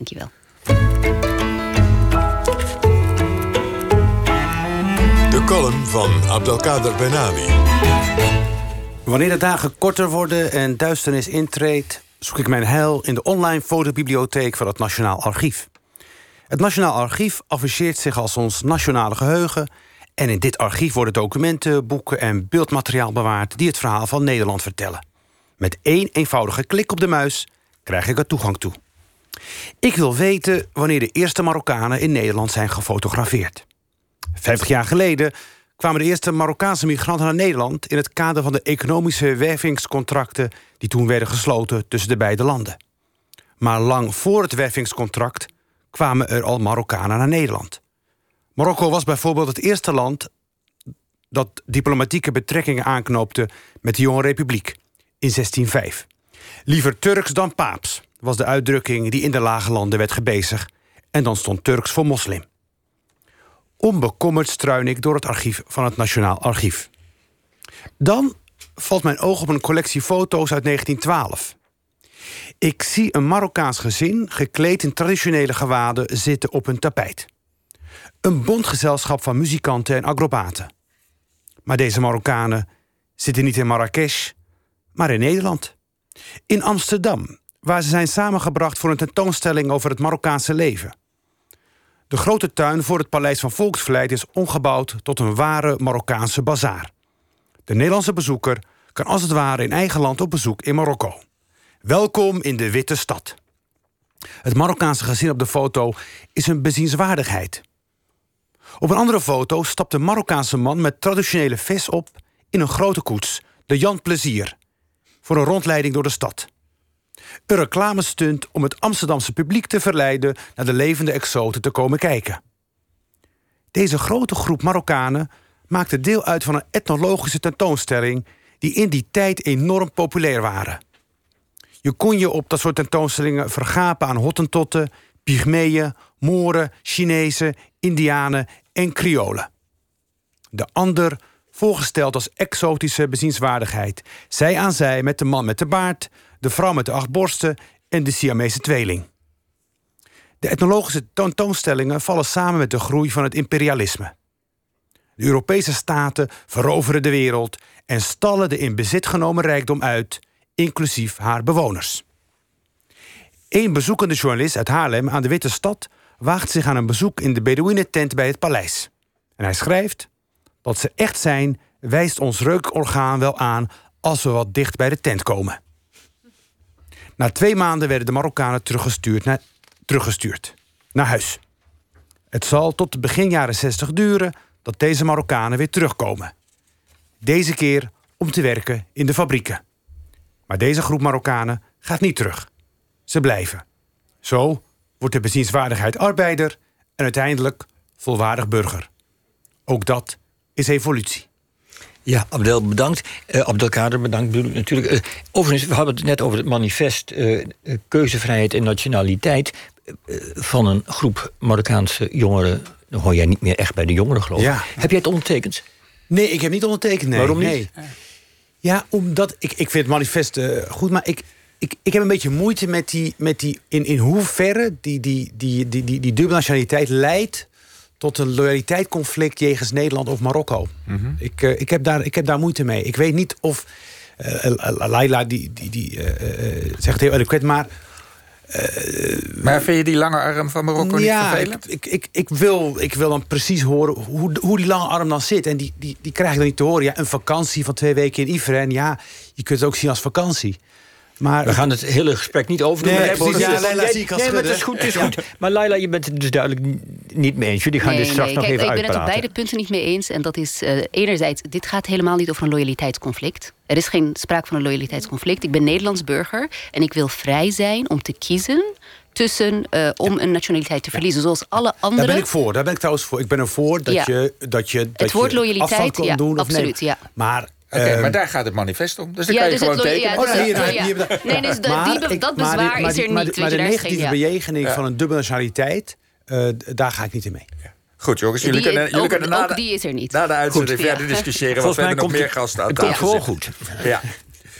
Dankjewel. De column van Abdelkader Benami. Wanneer de dagen korter worden en duisternis intreedt, zoek ik mijn heil in de online fotobibliotheek van het Nationaal Archief. Het Nationaal Archief afficheert zich als ons nationale geheugen. En in dit archief worden documenten, boeken en beeldmateriaal bewaard die het verhaal van Nederland vertellen. Met één eenvoudige klik op de muis krijg ik er toegang toe. Ik wil weten wanneer de eerste Marokkanen in Nederland zijn gefotografeerd. Vijftig jaar geleden kwamen de eerste Marokkaanse migranten naar Nederland in het kader van de economische wervingscontracten die toen werden gesloten tussen de beide landen. Maar lang voor het wervingscontract kwamen er al Marokkanen naar Nederland. Marokko was bijvoorbeeld het eerste land dat diplomatieke betrekkingen aanknoopte met de Jonge Republiek in 1605. Liever Turks dan Paaps was de uitdrukking die in de lage landen werd gebezigd. En dan stond Turks voor moslim. Onbekommerd struin ik door het archief van het Nationaal Archief. Dan valt mijn oog op een collectie foto's uit 1912. Ik zie een Marokkaans gezin gekleed in traditionele gewaden zitten op een tapijt. Een bondgezelschap van muzikanten en acrobaten. Maar deze Marokkanen zitten niet in Marrakesh, maar in Nederland. In Amsterdam, waar ze zijn samengebracht voor een tentoonstelling over het Marokkaanse leven. De grote tuin voor het Paleis van Volksvlijt is omgebouwd tot een ware Marokkaanse bazaar. De Nederlandse bezoeker kan als het ware in eigen land op bezoek in Marokko. Welkom in de Witte Stad. Het Marokkaanse gezin op de foto is een bezienswaardigheid. Op een andere foto stapt een Marokkaanse man met traditionele vis op in een grote koets, de Jan Plezier, voor een rondleiding door de stad. Een reclamestunt om het Amsterdamse publiek te verleiden naar de levende exoten te komen kijken. Deze grote groep Marokkanen maakte deel uit van een etnologische tentoonstelling die in die tijd enorm populair waren. Je kon je op dat soort tentoonstellingen vergapen aan Hottentotten, Pygmeeën, Mooren, Chinezen, Indianen en Kriolen. De ander voorgesteld als exotische bezienswaardigheid. Zij aan zij met de man met de baard, de vrouw met de acht borsten en de Siamese tweeling. De etnologische tentoonstellingen vallen samen met de groei van het imperialisme. De Europese staten veroveren de wereld en stallen de in bezit genomen rijkdom uit, inclusief haar bewoners. Een bezoekende journalist uit Haarlem aan de Witte Stad waagt zich aan een bezoek in de Bedouinentent bij het paleis. En hij schrijft: Dat ze echt zijn, wijst ons reukorgaan wel aan als we wat dicht bij de tent komen. Na twee maanden werden de Marokkanen teruggestuurd naar, teruggestuurd naar huis. Het zal tot begin jaren 60 duren dat deze Marokkanen weer terugkomen. Deze keer om te werken in de fabrieken. Maar deze groep Marokkanen gaat niet terug. Ze blijven. Zo wordt de bezienswaardigheid arbeider en uiteindelijk volwaardig burger. Ook dat is evolutie. Ja, Abdel, bedankt. Uh, Abdelkader, bedankt natuurlijk. Uh, overigens, we hadden het net over het manifest uh, keuzevrijheid en nationaliteit van een groep Marokkaanse jongeren. Dan hoor jij niet meer echt bij de jongeren, geloof ik. Ja. Heb jij het ondertekend? Nee, ik heb niet ondertekend. Nee. Waarom niet? Nee. Ja, omdat ik, ik vind het manifest goed, maar ik, ik, ik heb een beetje moeite met die, met die in, in hoeverre die, die, die, die, die, die dubbele nationaliteit leidt tot een loyaliteitsconflict jegens Nederland of Marokko. Mhm. ik, uh, ik, heb daar, ik heb daar moeite mee. Ik weet niet of. Uh, Laila die, die, die uh, zegt heel adequaat, maar. maar vind je die lange arm van Marokko ja, niet vervelend? Ik, ik, ik, wil, ik wil dan precies horen hoe, hoe die lange arm dan zit. En die, die, die krijg ik dan niet te horen. Ja, een vakantie van twee weken in Ivren. Ja, je kunt het ook zien als vakantie. Maar we gaan het hele gesprek niet over doen. Nee, precies, ja, Leila zie ik als nee, maar het is goed, het is goed. Maar Leila, je bent het dus duidelijk niet mee eens. Jullie gaan nee, dit straks nee. nog Kijk, even ik uitpraten. ben het op beide punten niet mee eens. En dat is uh, enerzijds, dit gaat helemaal niet over een loyaliteitsconflict. Er is geen sprake van een loyaliteitsconflict. Ik ben Nederlands burger en ik wil vrij zijn om te kiezen tussen uh, om een nationaliteit te verliezen, zoals alle andere. Daar ben ik voor. Daar ben ik trouwens voor. Ik ben er voor dat Ja. je dat je dat Het woord je loyaliteit, afstand kan ja, doen of absoluut, nee. ja. Maar Oké, ehm, maar daar gaat het manifest om. Dus dan Ja, kan je dus het gewoon lo- ja, tekenen. dus Oh, dat- hier, ja. hier, hier. Nee, dus dat- Maar die dat maar bezwaar die- maar is er niet, Maar de je, negatieve ja. bejegening Ja. van een dubbele nationaliteit, eh, daar ga ik niet in mee. Goed, jongens, jullie Die- kunnen, jullie ook- kunnen na, ook de, die is er niet. na de uitzending verder discussiëren. Want Volgens we mij hebben nog komt meer gasten aan Het komt tafel gewoon zitten. goed. Ja,